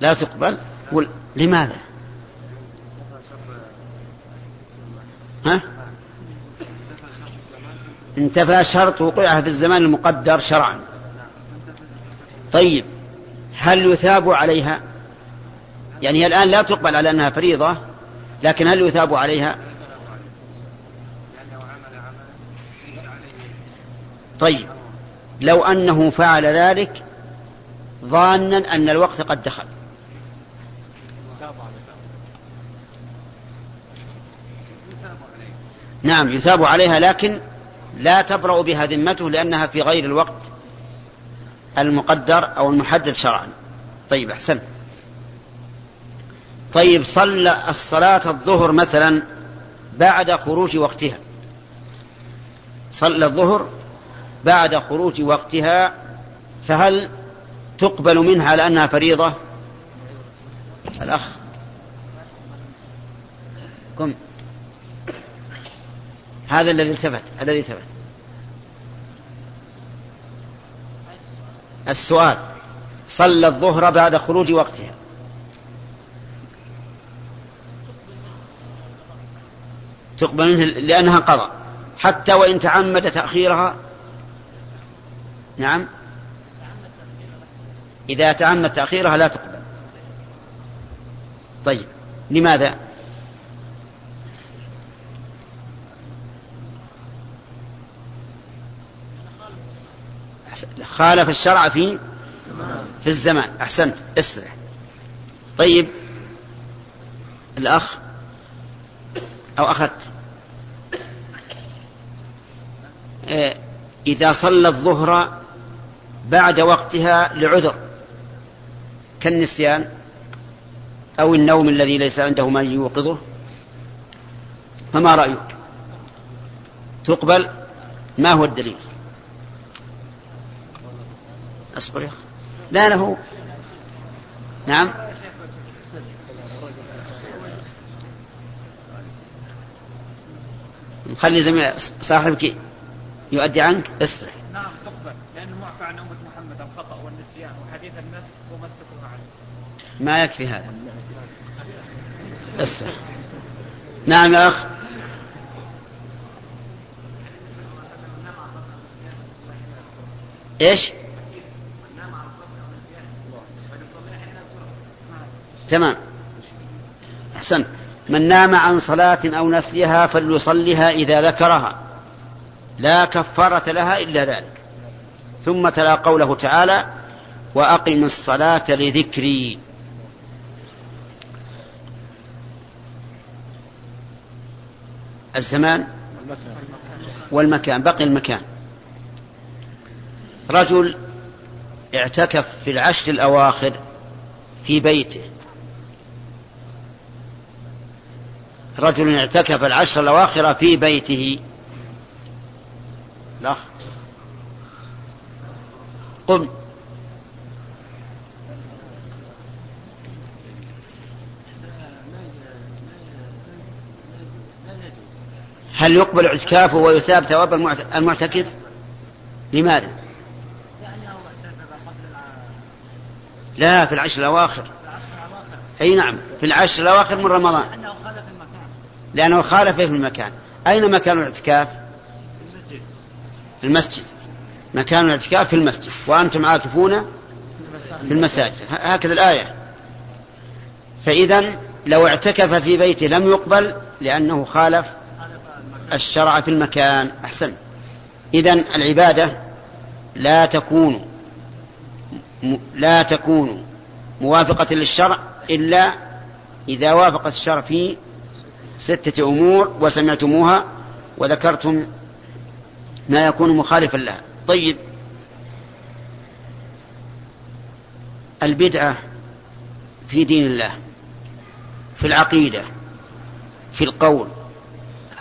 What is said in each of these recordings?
لا تقبل. وال... لماذا؟ ها؟ انتفى شرط وقوعها في الزمان المقدر شرعا. طيب هل يثاب عليها؟ يعني هي الآن لا تقبل على أنها فريضة لكن هل يثاب عليها؟ طيب لو أنه فعل ذلك ظانا أن الوقت قد دخل. نعم يثاب عليها لكن لا تبرأ بها ذمته لأنها في غير الوقت المقدر أو المحدد شرعا. طيب أحسن طيب صلى الصلاة الظهر مثلا بعد خروج وقتها. صلى الظهر بعد خروج وقتها فهل تقبل منها لأنها فريضة؟ الأخ قم. هذا الذي التفت الذي التفت. السؤال. صلى الظهر بعد خروج وقتها. تقبل منه لأنها قضى. حتى وإن تعمد تأخيرها. نعم. إذا تعمد تأخيرها لا تقبل. طيب. لماذا؟ خالف الشرع في في الزمان. أحسنت. إسرع. طيب. الأخ أو أخذت إيه، إذا صلى الظهر بعد وقتها لعذر كالنسيان أو النوم الذي ليس عنده من يوقظه فما رأيك؟ تقبل؟ ما هو الدليل؟ أصبر يا لا له نعم. خلي زميل صاحبك يؤدي عنك. اسرع. نعم تقبل. لأنه معفى عن أمة محمد الخطأ والنسيان وحديث النفس وما استكره عليه. ما يكفي هذا. اسرع. نعم يا أخ. إيش؟ تمام. احسنت من نام عن صلاة أو نسيها فليصلها إذا ذكرها. لا كفارة لها إلا ذلك. ثم تلا قوله تعالى وأقم الصلاة لذكري. الزمان والمكان. بقي المكان. رجل اعتكف في العشر الأواخر في بيته. رجل اعتكف العشر الأواخر في بيته. لا. قم. هل يقبل اعتكافه ويثاب ثواب المعتكف؟ لماذا؟ لا في العشر الأواخر. أي نعم في العشر الأواخر من رمضان. لأنه خالف في المكان. أين مكان الاعتكاف؟ في المسجد. مكان الاعتكاف في المسجد. وأنتم عاكفون في المساجد. هكذا الآية. فإذا لو اعتكف في بيته لم يقبل لأنه خالف الشرع في المكان. أحسن. إذا العبادة لا تكون لا تكون موافقة للشرع إلا إذا وافقت الشرع في ستة أمور وسمعتموها وذكرتم ما يكون مخالفا لها. طيب. البدعة في دين الله في العقيدة في القول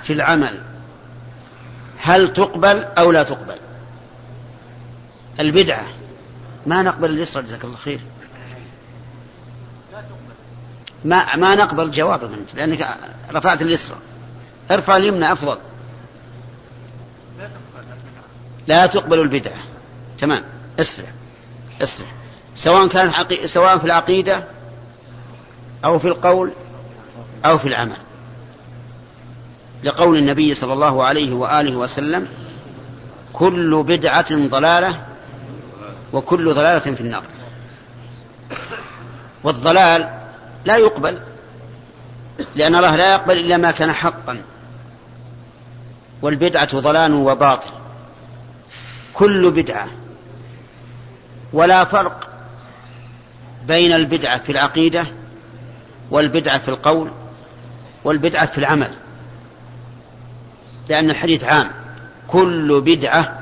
في العمل هل تقبل أو لا تقبل؟ البدعة ما نقبل اليسرى جزاك الله خير. ما ما نقبل جوابك انت لأنك رفعت اليسرى ارفع اليمنى أفضل. لا تقبل البدعه تمام. اسرع. اسرع. سواء كانت حقي... سواء في العقيدة أو في القول أو في العمل. لقول النبي صلى الله عليه وآله وسلم كل بدعة ضلالة وكل ضلالة في النار. والضلال لا يقبل. لأن الله لا يقبل إلا ما كان حقا. والبدعة ضلال وباطل. كل بدعة. ولا فرق بين البدعة في العقيدة والبدعة في القول والبدعة في العمل. لأن الحديث عام. كل بدعة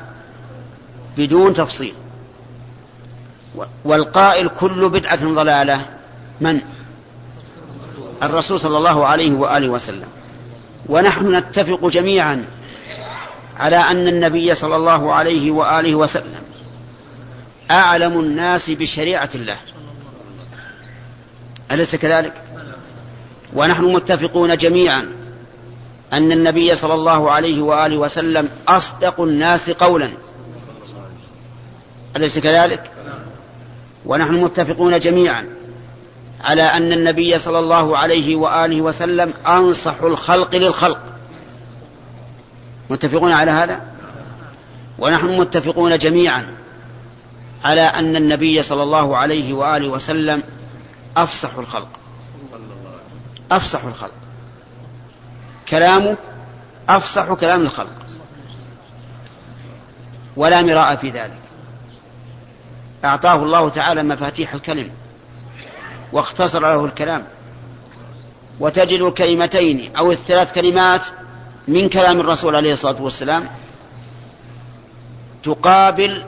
بدون تفصيل. والقائل كل بدعة ضلالة. من؟ الرسول صلى الله عليه وآله وسلم ونحن نتفق جميعا على أن النبي صلى الله عليه وآله وسلم أعلم الناس بشريعة الله أليس كذلك؟ ونحن متفقون جميعا أن النبي صلى الله عليه وآله وسلم أصدق الناس قولا أليس كذلك؟ ونحن متفقون جميعا على أن النبي صلى الله عليه وآله وسلم أنصح الخلق للخلق. متفقون على هذا؟ ونحن متفقون جميعا على أن النبي صلى الله عليه وآله وسلم أفصح الخلق. أفصح الخلق. كلامه أفصح كلام الخلق. ولا مراء في ذلك. أعطاه الله تعالى مفاتيح الكلم. واختصر له الكلام. وتجد الكلمتين أو الثلاث كلمات من كلام الرسول عليه الصلاة والسلام تقابل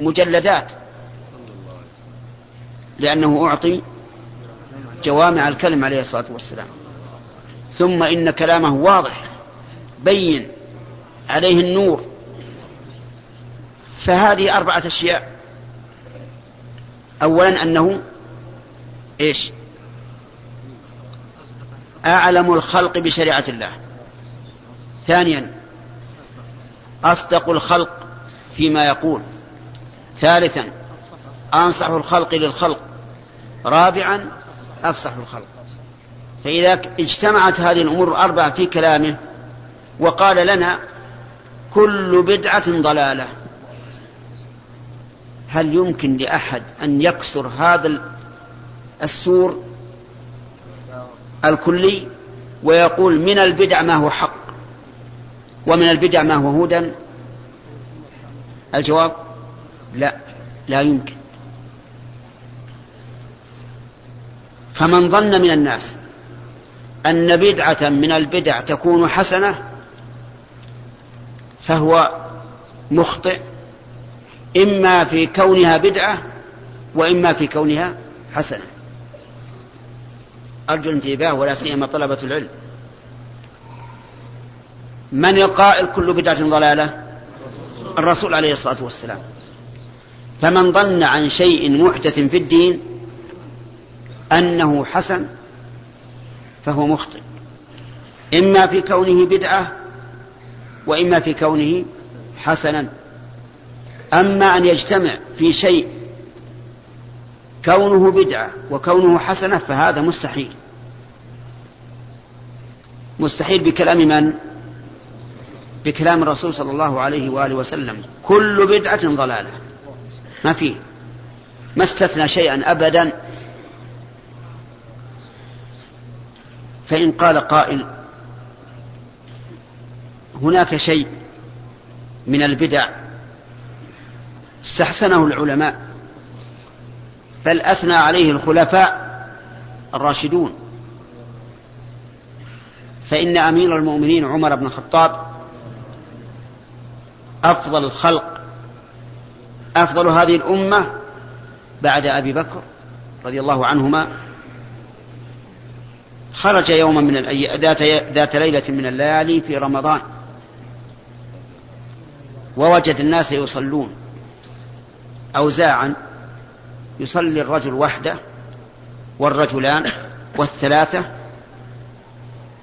مجلدات. لأنه أعطي جوامع الكلم عليه الصلاة والسلام. ثم إن كلامه واضح بين عليه النور. فهذه أربعة أشياء. أولا أنه إيش؟ أعلم الخلق بشريعة الله. ثانيا أصدق الخلق فيما يقول. ثالثا أنصح الخلق للخلق. رابعا أفصح الخلق. فإذا اجتمعت هذه الأمور الأربعة في كلامه وقال لنا كل بدعة ضلالة هل يمكن لأحد أن يكسر هذا السور الكلي ويقول من البدع ما هو حق ومن البدع ما هو هدى. الجواب لا لا يمكن. فمن ظن من الناس أن بدعة من البدع تكون حسنة فهو مخطئ إما في كونها بدعة وإما في كونها حسنة. أرجو الانتباه ولا سيما طلبة العلم. من القائل كل بدعة ضلالة؟ الرسول عليه الصلاة والسلام. فمن ظن عن شيء محدث في الدين أنه حسن فهو مخطئ. إما في كونه بدعة وإما في كونه حسنا. أما أن يجتمع في شيء كونه بدعة وكونه حسنة فهذا مستحيل. مستحيل بكلام من؟ بكلام الرسول صلى الله عليه وآله وسلم. كل بدعة ضلالة. ما فيه ما استثنى شيئا أبدا. فإن قال قائل هناك شيء من البدع استحسنه العلماء. بل أثنى عليه الخلفاء الراشدون. فإن أمير المؤمنين عمر بن الخطاب أفضل الخلق أفضل هذه الأمة بعد أبي بكر رضي الله عنهما. خرج يوما من الأي... ذات... ذات ليلة من الليالي في رمضان. ووجد الناس يصلون أوزاعا يصلي الرجل وحده والرجلان والثلاثة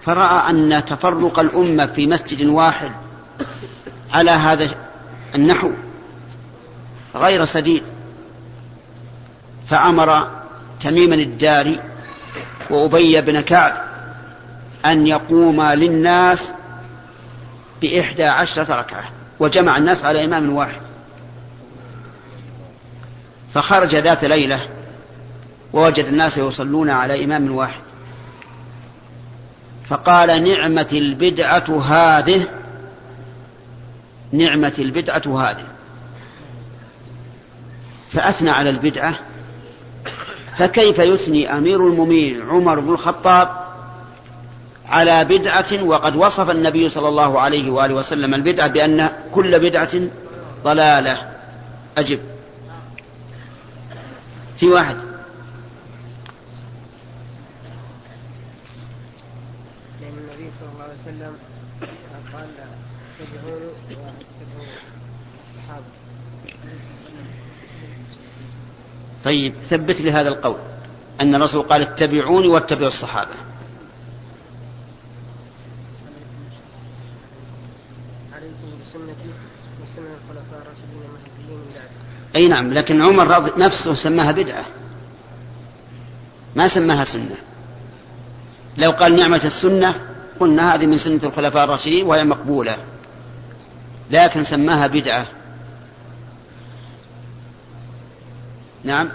فرأى أن تفرق الأمة في مسجد واحد على هذا النحو غير سديد. فأمر تميما الداري وأبي بن كعب أن يقوم للناس بإحدى عشرة ركعة وجمع الناس على إمام واحد. فخرج ذات ليلة ووجد الناس يصلون على إمام واحد. فقال نعمة البدعة هذه نعمة البدعة هذه. فأثنى على البدعة فكيف يثني أمير المؤمنين عمر بن الخطاب على بدعة وقد وصف النبي صلى الله عليه وآله وسلم البدعة بأن كل بدعة ضلالة؟ أجب. في واحد. لأن النبي صلى الله عليه وسلم قال واتبعوا الصحابة. طيب ثبت لي هذا القول. أن الرسول قال اتبعوني واتبعوا الصحابة عليكم بسنتي وسنة الخلفاء الراشدين المهديين من بعد أي نعم لكن عمر رضي نفسه سماها بدعة. ما سماها سنة. لو قال نعمة السنة قلنا هذه من سنة الخلفاء الراشدين وهي مقبولة. لكن سماها بدعة. نعم.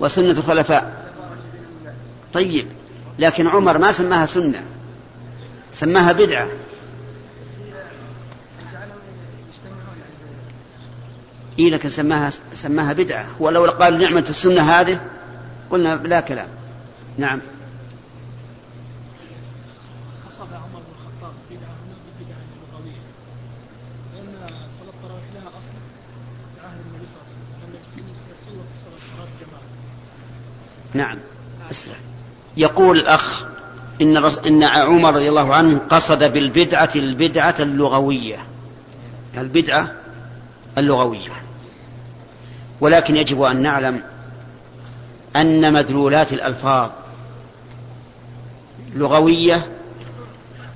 وسنة الخلفاء. طيب. لكن عمر ما سماها سنة سماها بدعة. إيه لكن سماها سماها بدعة. ولو قال نعمة السنة هذه قلنا لا كلام. نعم. خصف عمر بن الخطاب بدعة هنا ببدعة لغوية لأن صلاة التراويح لها أصل في عهد النبي صلى الله عليه وسلم. صلاة التراويح جماعة. نعم. أسرع. يقول الأخ إن, رس... إن عمر رضي الله عنه قصد بالبدعة البدعة اللغوية. البدعة اللغوية. ولكن يجب أن نعلم أن مدلولات الألفاظ لغوية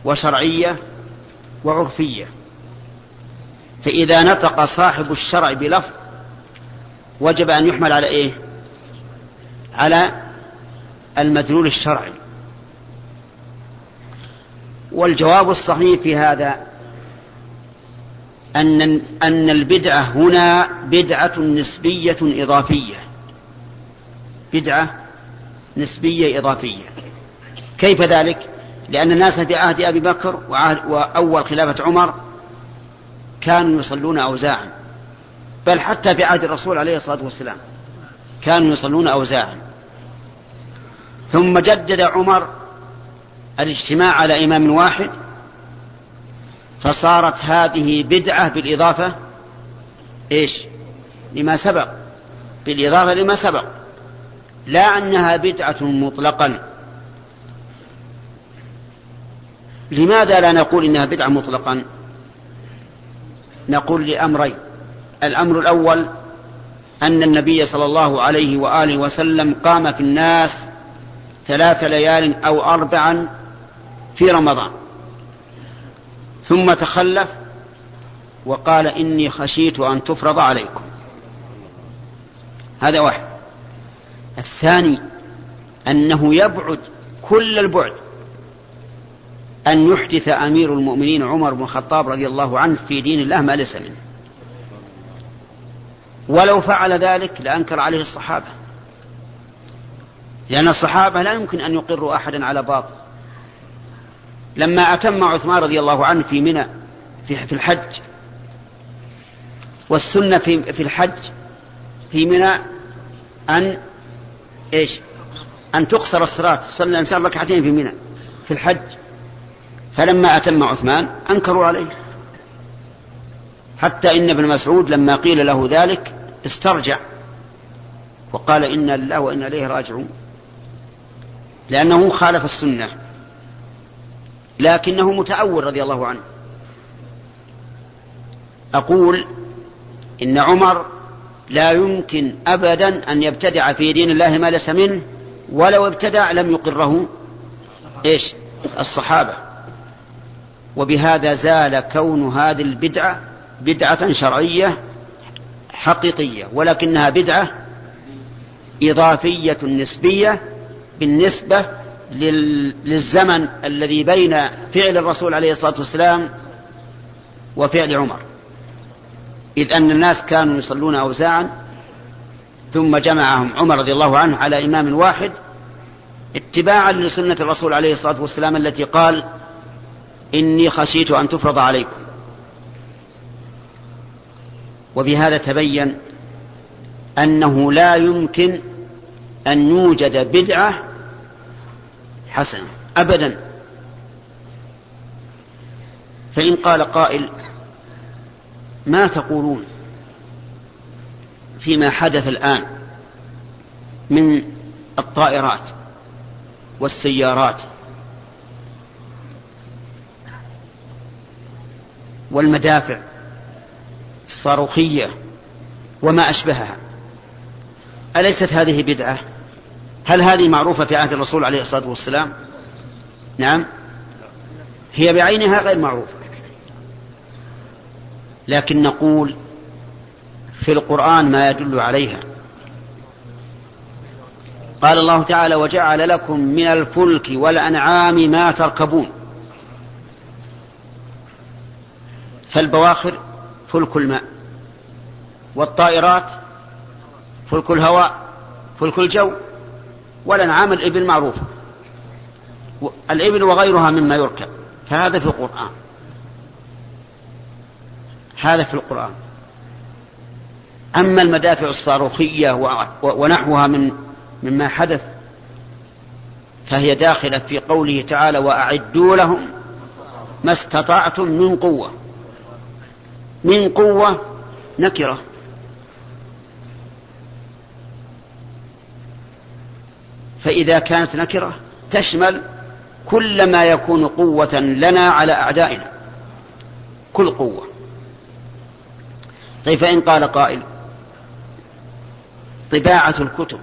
وشرعية وعرفية. فإذا نطق صاحب الشرع بلفظ وجب أن يحمل على إيه؟ على المدلول الشرعي. والجواب الصحيح في هذا أن أن البدعة هنا بدعة نسبية إضافية. بدعة نسبية إضافية. كيف ذلك؟ لأن الناس في عهد أبي بكر وعهد وأول خلافة عمر كانوا يصلون أوزاعا. بل حتى في عهد الرسول عليه الصلاة والسلام كانوا يصلون أوزاعا. ثم جدد عمر الاجتماع على إمام واحد فصارت هذه بدعة بالإضافة إيش؟ لما سبق بالإضافة لما سبق لا أنها بدعة مطلقا. لماذا لا نقول إنها بدعة مطلقا؟ نقول لأمرين. الأمر الأول أن النبي صلى الله عليه وآله وسلم قام في الناس ثلاث ليال أو أربعا في رمضان. ثم تخلف وقال إني خشيت أن تفرض عليكم. هذا واحد. الثاني أنه يبعد كل البعد أن يحدث أمير المؤمنين عمر بن الخطاب رضي الله عنه في دين الله ما ليس منه. ولو فعل ذلك لأنكر عليه الصحابة. لأن الصحابة لا يمكن أن يقروا أحدا على باطل. لما أتم عثمان رضي الله عنه في منى في الحج والسنة في في الحج في منى أن إيش؟ أن تقصر الصلاة صلى الإنسان ركعتين في منى في الحج. فلما أتم عثمان أنكروا عليه. حتى إن ابن مسعود لما قيل له ذلك استرجع وقال إنا لله وإنا إليه راجعون. لأنه خالف السنة. لكنه متأول رضي الله عنه. أقول إن عمر لا يمكن أبدا أن يبتدع في دين الله ما ليس منه ولو ابتدع لم يقره. إيش؟ الصحابة. وبهذا زال كون هذه البدعة بدعة شرعية حقيقية ولكنها بدعة إضافية نسبية بالنسبة للزمن الذي بين فعل الرسول عليه الصلاة والسلام وفعل عمر. إذ أن الناس كانوا يصلون أوزاعا ثم جمعهم عمر رضي الله عنه على إمام واحد اتباعا لسنة الرسول عليه الصلاة والسلام التي قال إني خشيت أن تفرض عليكم. وبهذا تبين أنه لا يمكن أن يوجد بدعة حسنة أبدا. فإن قال قائل ما تقولون فيما حدث الآن من الطائرات والسيارات والمدافع الصاروخية وما أشبهها أليست هذه بدعة؟ هل هذه معروفة في عهد الرسول عليه الصلاة والسلام؟ نعم. هي بعينها غير معروفة. لكن نقول في القرآن ما يدل عليها. قال الله تعالى وجعل لكم من الفلك والأنعام ما تركبون. فالبواخر فلك الماء والطائرات فلك الهواء فلك الجو والأنعام الإبل معروفة الإبل وغيرها مما يركب. فهذا في القرآن. هذا في القرآن. أما المدافع الصاروخية ونحوها من مما حدث فهي داخلة في قوله تعالى وأعدوا لهم ما استطعتم من قوة. من قوة نكرة. فإذا كانت نكرة تشمل كل ما يكون قوة لنا على أعدائنا. كل قوة. طيب فإن قال قائل طباعة الكتب.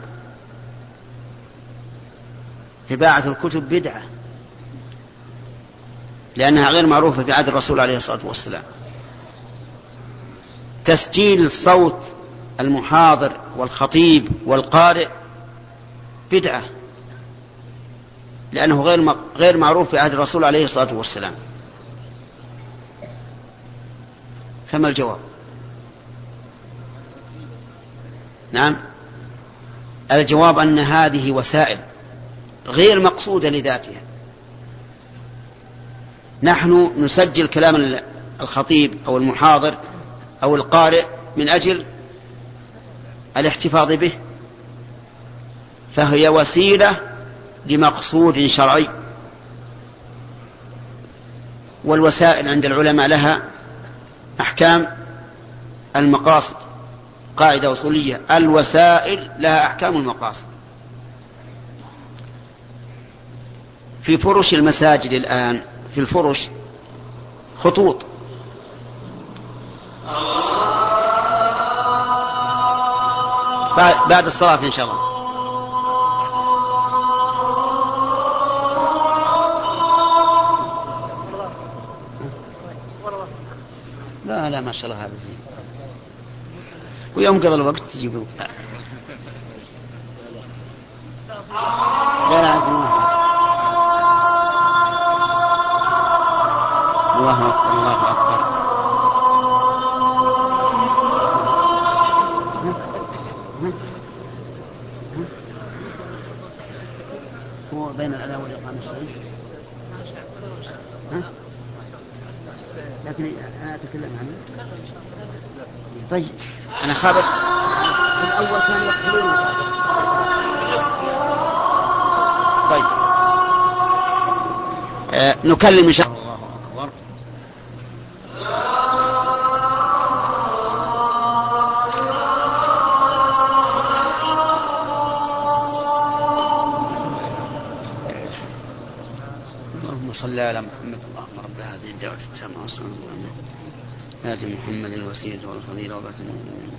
طباعة الكتب بدعة. لأنها غير معروفة في عهد الرسول عليه الصلاة والسلام. تسجيل صوت المحاضر والخطيب والقارئ بدعة لأنه غير غير معروف في عهد الرسول عليه الصلاة والسلام. فما الجواب؟ نعم. الجواب أن هذه وسائل غير مقصودة لذاتها. نحن نسجل كلام الخطيب أو المحاضر أو القارئ من أجل الاحتفاظ به. فهي وسيلة لمقصود شرعي. والوسائل عند العلماء لها أحكام. المقاصد قاعدة أصولية. الوسائل لها أحكام المقاصد. في فرش المساجد الآن في الفرش خطوط. بعد الصلاة إن شاء الله. لا ما شاء الله هذا زين. ويوم قضى الوقت تجيب لا لا عندنا الله أكبر الله أكبر. هو بين الأذان والإقامة الشيء ها؟ لكن أنا أتكلم عنه طيب أنا خابت. في الأول كانوا يقتلون طيب. آه نكلم إن شاء آت محمد الوسيلة والفضيلة وبعث المؤمنين.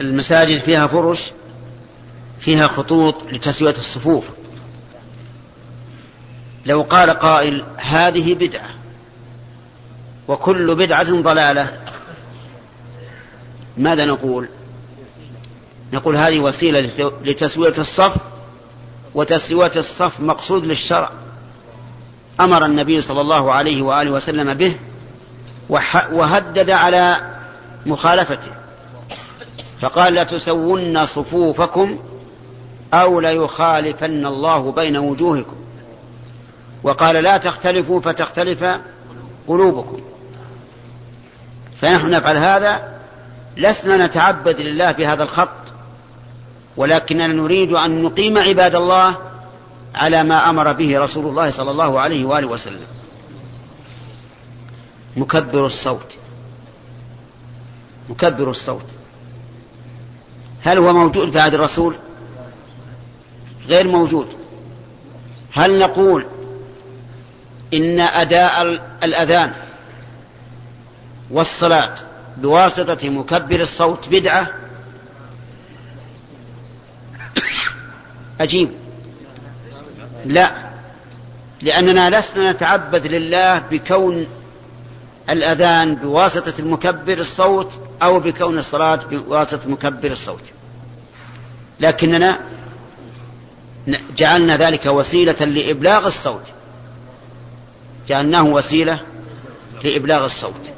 المساجد فيها فرش فيها خطوط لتسوية الصفوف. لو قال قائل هذه بدعة وكل بدعة ضلالة. ماذا نقول؟ نقول هذه وسيلة لتسوية الصف وتسوية الصف مقصود للشرع. أمر النبي صلى الله عليه وآله وسلم به وهدد على مخالفته. فقال لا تسون صفوفكم أو ليخالفن الله بين وجوهكم. وقال لا تختلفوا فتختلف قلوبكم. فنحن نفعل هذا لسنا نتعبد لله بهذا الخط ولكننا نريد أن نقيم عباد الله على ما أمر به رسول الله صلى الله عليه وآله وسلم. مكبر الصوت. مكبر الصوت. هل هو موجود في عهد الرسول؟ غير موجود. هل نقول إن أداء الأذان والصلاة بواسطة مكبر الصوت بدعة. أجيب. لا. لأننا لسنا نتعبد لله بكون الأذان بواسطة المكبر الصوت أو بكون الصلاة بواسطة مكبر الصوت. لكننا جعلنا ذلك وسيلة لإبلاغ الصوت. جعلناه وسيلة لإبلاغ الصوت.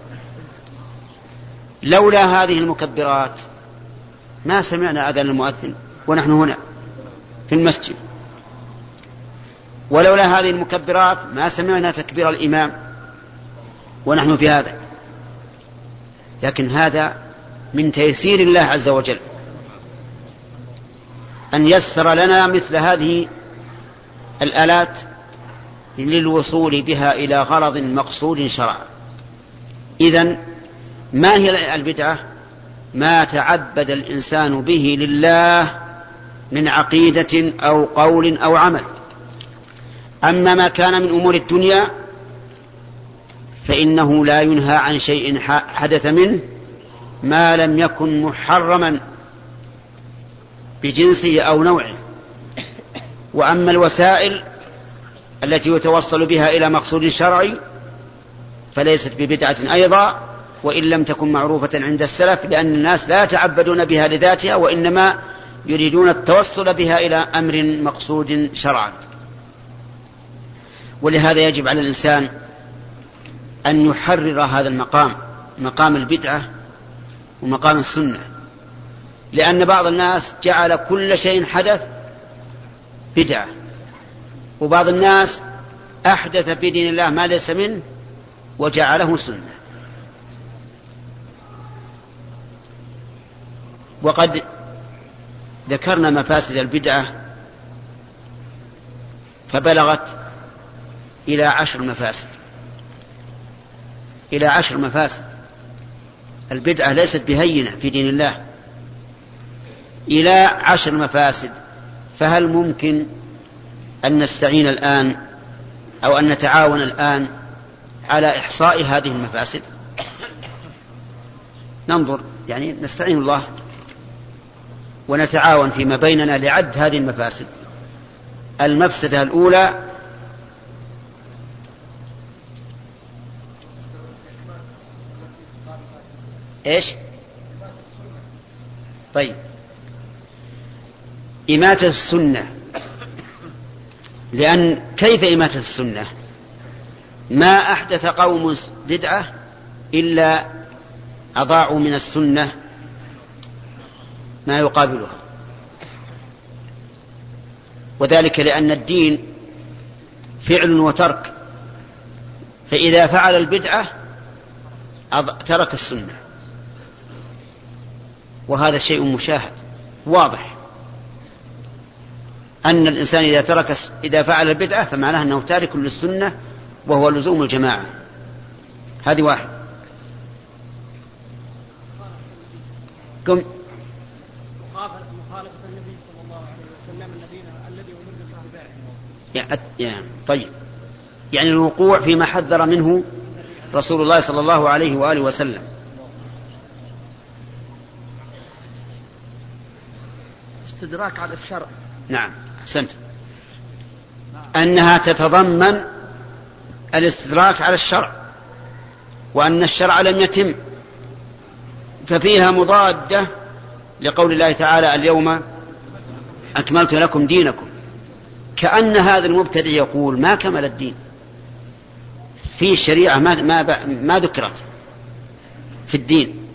لولا هذه المكبرات ما سمعنا أذان المؤذن ونحن هنا في المسجد. ولولا هذه المكبرات ما سمعنا تكبير الإمام ونحن في هذا. لكن هذا من تيسير الله عز وجل أن يسر لنا مثل هذه الآلات للوصول بها إلى غرض مقصود شرعا. إذا ما هي البدعة؟ ما تعبد الإنسان به لله من عقيدة أو قول أو عمل. أما ما كان من أمور الدنيا فإنه لا ينهى عن شيء حدث منه ما لم يكن محرما بجنسه أو نوعه. وأما الوسائل التي يتوصل بها إلى مقصود شرعي فليست ببدعة أيضا. وإن لم تكن معروفة عند السلف لأن الناس لا يتعبدون بها لذاتها وإنما يريدون التوصل بها إلى أمر مقصود شرعا. ولهذا يجب على الإنسان أن يحرر هذا المقام مقام البدعة ومقام السنة. لأن بعض الناس جعل كل شيء حدث بدعة وبعض الناس أحدث في دين الله ما ليس منه وجعله سنة. وقد ذكرنا مفاسد البدعة فبلغت إلى عشر مفاسد. إلى عشر مفاسد. البدعة ليست بهينة في دين الله. إلى عشر مفاسد. فهل ممكن أن نستعين الآن أو أن نتعاون الآن على إحصاء هذه المفاسد؟ ننظر. يعني نستعين الله. ونتعاون فيما بيننا لعد هذه المفاسد المفسدة الأولى إيش؟ طيب إماتة السنة لأن كيف إماتة السنة؟ ما أحدث قوم بدعة إلا أضاعوا من السنة ما يقابلها. وذلك لأن الدين فعل وترك. فإذا فعل البدعة ترك السنة. وهذا شيء مشاهد واضح. أن الإنسان إذا ترك إذا فعل البدعة فمعناه أنه تارك للسنة وهو لزوم الجماعة. هذه واحد. قم مخالفة النبي صلى الله عليه وسلم الذين الذي أمرنا باتباعه. يعني طيب. يعني الوقوع فيما حذر منه رسول الله صلى الله عليه وآله وسلم. الاستدراك على الشرع نعم أحسنت. أنها تتضمن الاستدراك على الشرع وأن الشرع لم يتم ففيها مضادة لقول الله تعالى اليوم أكملت لكم دينكم. كأن هذا المبتدئ يقول ما كمل الدين. في الشريعة ما, ما, ما ذكرت في الدين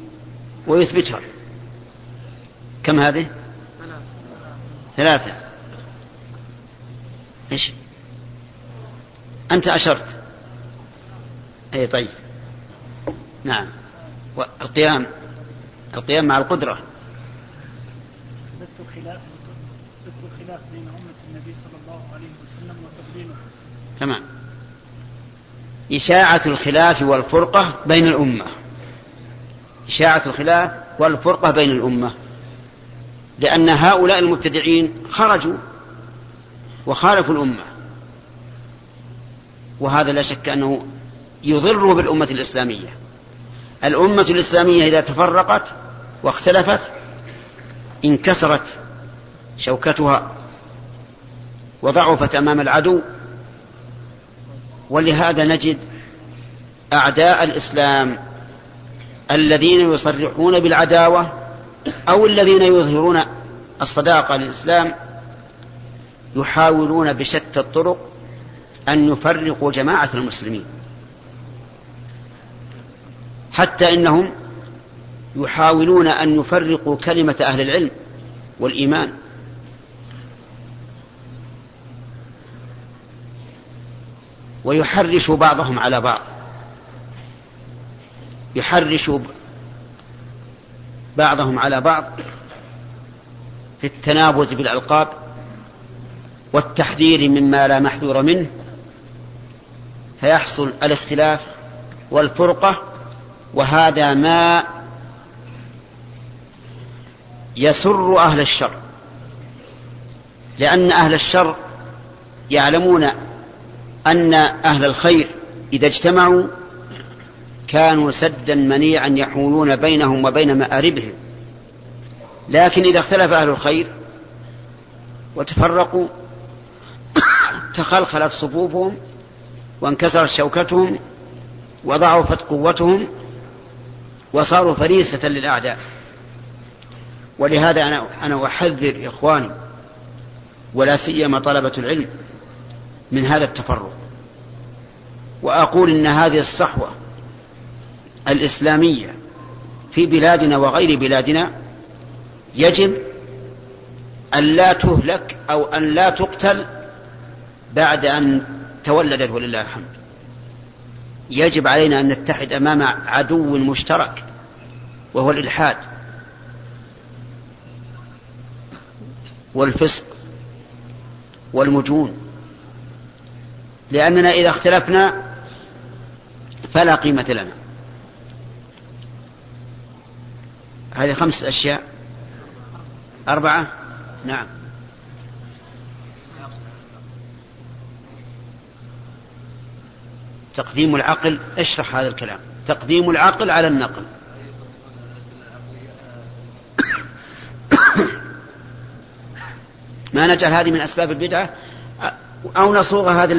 ويثبتها. كم هذه؟ ثلاثة. إيش؟ أنت أشرت. أي طيب. نعم. والقيام القيام مع القدرة. ضد الخلاف بين أمة النبي صلى الله عليه وسلم وتقديمه. تمام. إشاعة الخلاف والفرقة بين الأمة. إشاعة الخلاف والفرقة بين الأمة. لأن هؤلاء المبتدعين خرجوا وخالفوا الأمة. وهذا لا شك أنه يضر بالأمة الإسلامية. الأمة الإسلامية إذا تفرقت واختلفت انكسرت شوكتها وضعفت أمام العدو ولهذا نجد أعداء الإسلام الذين يصرحون بالعداوة أو الذين يظهرون الصداقة للإسلام يحاولون بشتى الطرق أن يفرقوا جماعة المسلمين حتى إنهم يحاولون أن يفرقوا كلمة أهل العلم والإيمان. ويحرش بعضهم على بعض. يحرش بعضهم على بعض في التنابز بالألقاب والتحذير مما لا محذور منه فيحصل الاختلاف والفرقة وهذا ما يسر أهل الشر. لأن أهل الشر يعلمون أن أهل الخير إذا اجتمعوا كانوا سدا منيعا يحولون بينهم وبين مآربهم. لكن إذا اختلف أهل الخير وتفرقوا تخلخلت صفوفهم وانكسرت شوكتهم وضعفت قوتهم وصاروا فريسة للأعداء. ولهذا أنا أنا أحذر إخواني ولا سيما طلبة العلم من هذا التفرق. وأقول إن هذه الصحوة الإسلامية في بلادنا وغير بلادنا يجب أن لا تهلك أو أن لا تقتل بعد أن تولدت ولله الحمد. يجب علينا أن نتحد أمام عدو مشترك وهو الإلحاد والفسق والمجون. لأننا إذا اختلفنا فلا قيمة لنا. هذه خمس أشياء. أربعة؟ نعم. تقديم العقل اشرح هذا الكلام. تقديم العقل على النقل. ما نجعل هذه من أسباب البدعة؟ أو نصوغ هذا